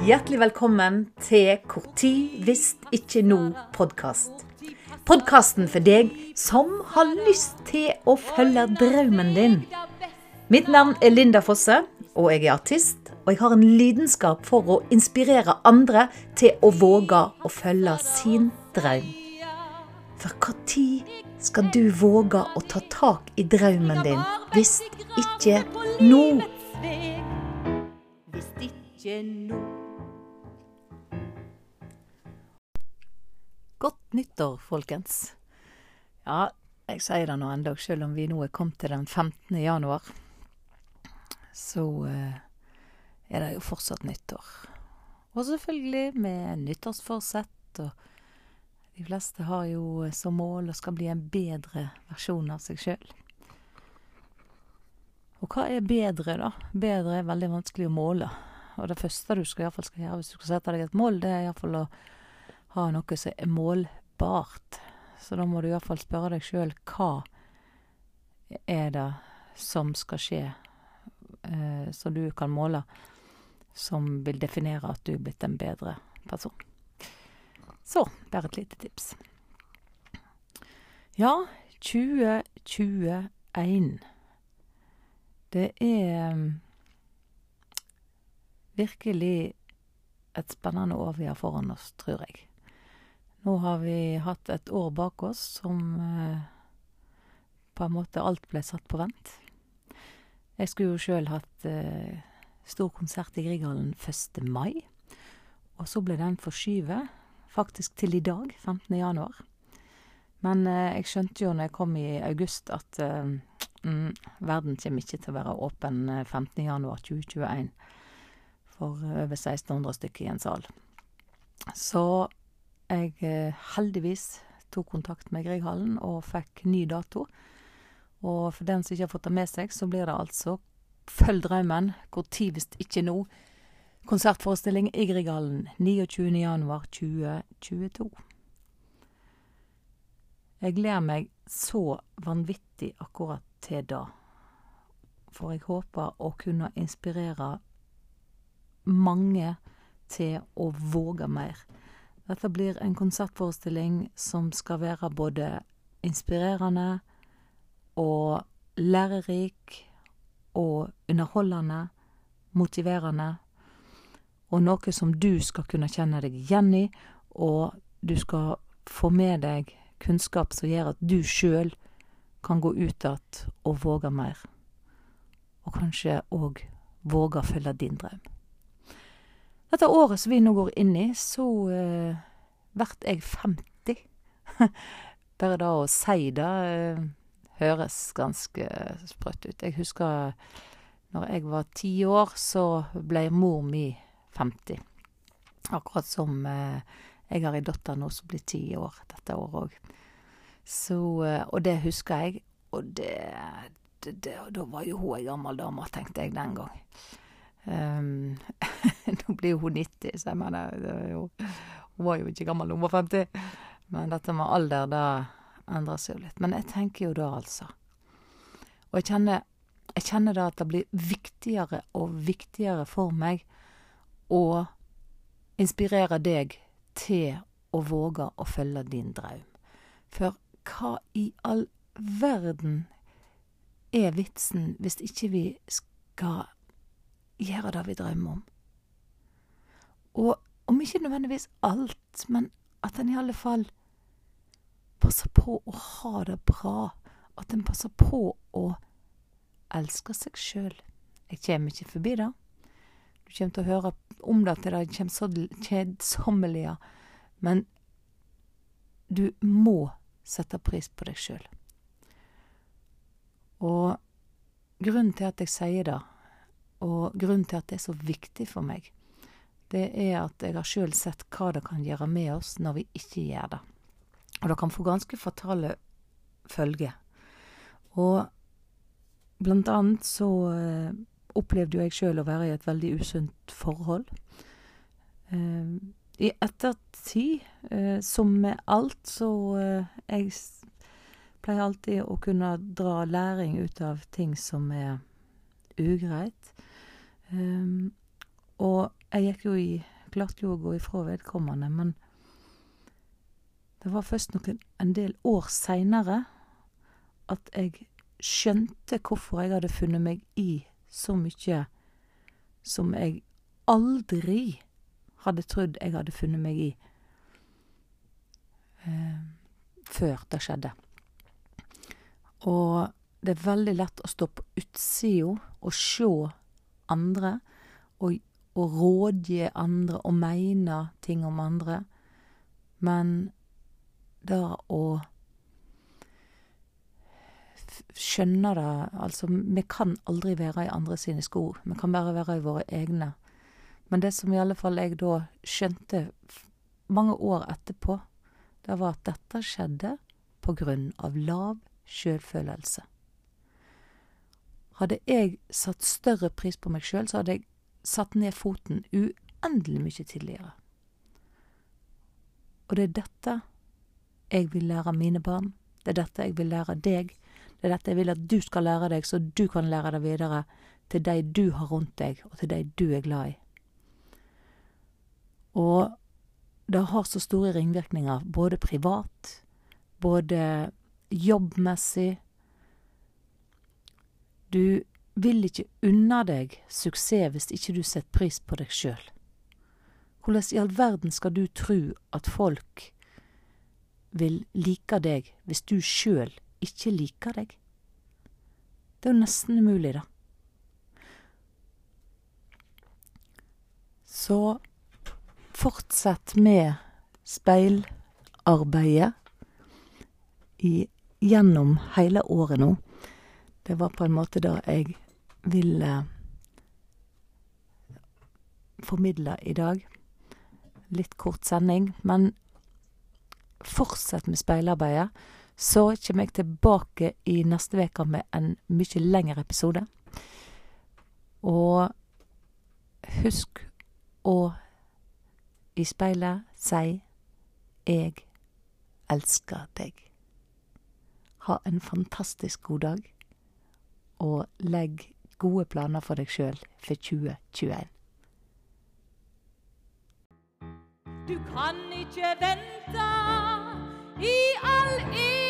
Hjertelig velkommen til Hvor tid hvis ikke nå-podkast. Podkasten for deg som har lyst til å følge drømmen din. Mitt navn er Linda Fosse, og jeg er artist. Og jeg har en lidenskap for å inspirere andre til å våge å følge sin drøm. For når skal du våge å ta tak i drømmen din hvis ikke nå? Hvis ikke nå. Godt nyttår, folkens. Ja, jeg sier det nå enda, selv om vi nå er kommet til den 15. januar. Så eh, er det jo fortsatt nyttår. Og selvfølgelig med nyttårsforsett, og de fleste har jo som mål å skal bli en bedre versjon av seg sjøl. Og hva er bedre, da? Bedre er veldig vanskelig å måle. Og det første du skal, skal gjøre hvis du skal sette deg et mål, det er iallfall å ha noe som er målbart. Så da må du iallfall spørre deg sjøl hva er det som skal skje, eh, som du kan måle, som vil definere at du er blitt en bedre person. Så, bare et lite tips. Ja, 2021. Det er mm, virkelig et spennende år vi har foran oss, tror jeg. Nå har vi hatt et år bak oss som eh, på en måte alt ble satt på vent. Jeg skulle jo sjøl hatt eh, stor konsert i Grieghallen 1. mai. Og så ble den forskyvet, faktisk til i dag, 15. januar. Men eh, jeg skjønte jo når jeg kom i august at mm, verden kommer ikke til å være åpen 15. Eh, januar 2021 for over 1600 stykker i en sal. Så jeg eh, heldigvis tok kontakt med Grieghallen og fikk ny dato. Og for den som ikke har fått det med seg, så blir det altså Følg drømmen, hvor tid hvis ikke nå. Konsertforestilling i Grieghallen 29. januar 2022. Jeg gleder meg så vanvittig akkurat til da, For jeg håper å kunne inspirere mange til å våge mer. Dette blir en konsertforestilling som skal være både inspirerende og lærerik og underholdende, motiverende, og noe som du skal kunne kjenne deg igjen i, og du skal få med deg kunnskap som gjør at du sjøl kan gå ut igjen og våge mer. Og kanskje òg våge å følge din drøm. Dette året som vi nå går inn i, så uh, blir jeg 50. Bare da å si det uh, høres ganske sprøtt ut. Jeg husker når jeg var ti år, så ble mor mi 50. Akkurat som uh, jeg har ei datter nå som blir ti år dette året òg. Uh, Og det husker jeg, og det, det, det Da var jo hun ei gammel dame, tenkte jeg den gang. Um, nå blir hun 90, så jeg mener jo, Hun var jo ikke gammel, hun var 50. Men dette med alder, det endrer seg jo litt. Men jeg tenker jo da, altså. Og jeg kjenner, jeg kjenner da at det blir viktigere og viktigere for meg å inspirere deg til å våge å følge din drøm. For hva i all verden er vitsen hvis ikke vi skal gjøre det vi drømmer om. Og om ikke nødvendigvis alt, men at en i alle fall passer på å ha det bra. At en passer på å elske seg sjøl. Jeg kommer ikke forbi det. Du kommer til å høre om det til det kommer så kjedsommelige. Men du må sette pris på deg sjøl. Og grunnen til at jeg sier det, og grunnen til at det er så viktig for meg, det er at jeg har sjøl sett hva det kan gjøre med oss når vi ikke gjør det. Og det kan få ganske fatale følger. Og blant annet så eh, opplevde jo jeg sjøl å være i et veldig usunt forhold. Eh, I ettertid, eh, som med alt, så Jeg pleier alltid å kunne dra læring ut av ting som er ugreit. Um, og Jeg gikk jo i Klarte jo å gå ifra vedkommende, men det var først noen en del år seinere at jeg skjønte hvorfor jeg hadde funnet meg i så mye som jeg aldri hadde trodd jeg hadde funnet meg i eh, før det skjedde. Og det er veldig lett å stå på utsida og sjå andre, og, og rådgi andre og mene ting om andre, men det å skjønne det Altså, vi kan aldri være i andre sine sko, vi kan bare være i våre egne. Men det som i alle fall jeg da skjønte mange år etterpå, det var at dette skjedde på grunn av lav sjølfølelse. Hadde jeg satt større pris på meg sjøl, så hadde jeg satt ned foten uendelig mye tidligere. Og det er dette jeg vil lære mine barn. Det er dette jeg vil lære deg. Det er dette jeg vil at du skal lære deg, så du kan lære det videre til de du har rundt deg, og til de du er glad i. Og det har så store ringvirkninger, både privat, både jobbmessig. Du vil ikke unna deg suksess hvis ikke du setter pris på deg sjøl. Hvordan i all verden skal du tro at folk vil like deg hvis du sjøl ikke liker deg? Det er jo nesten umulig, da. Så fortsett med speilarbeidet i, gjennom hele året nå. Det var på en måte det jeg ville formidle i dag. Litt kort sending, men fortsett med speilarbeidet. Så kommer jeg tilbake i neste uke med en mye lengre episode. Og husk å i speilet si 'Jeg elsker deg'. Ha en fantastisk god dag, og legg gode planer for deg sjøl for 2021. Du kan ikke vente i all evighet.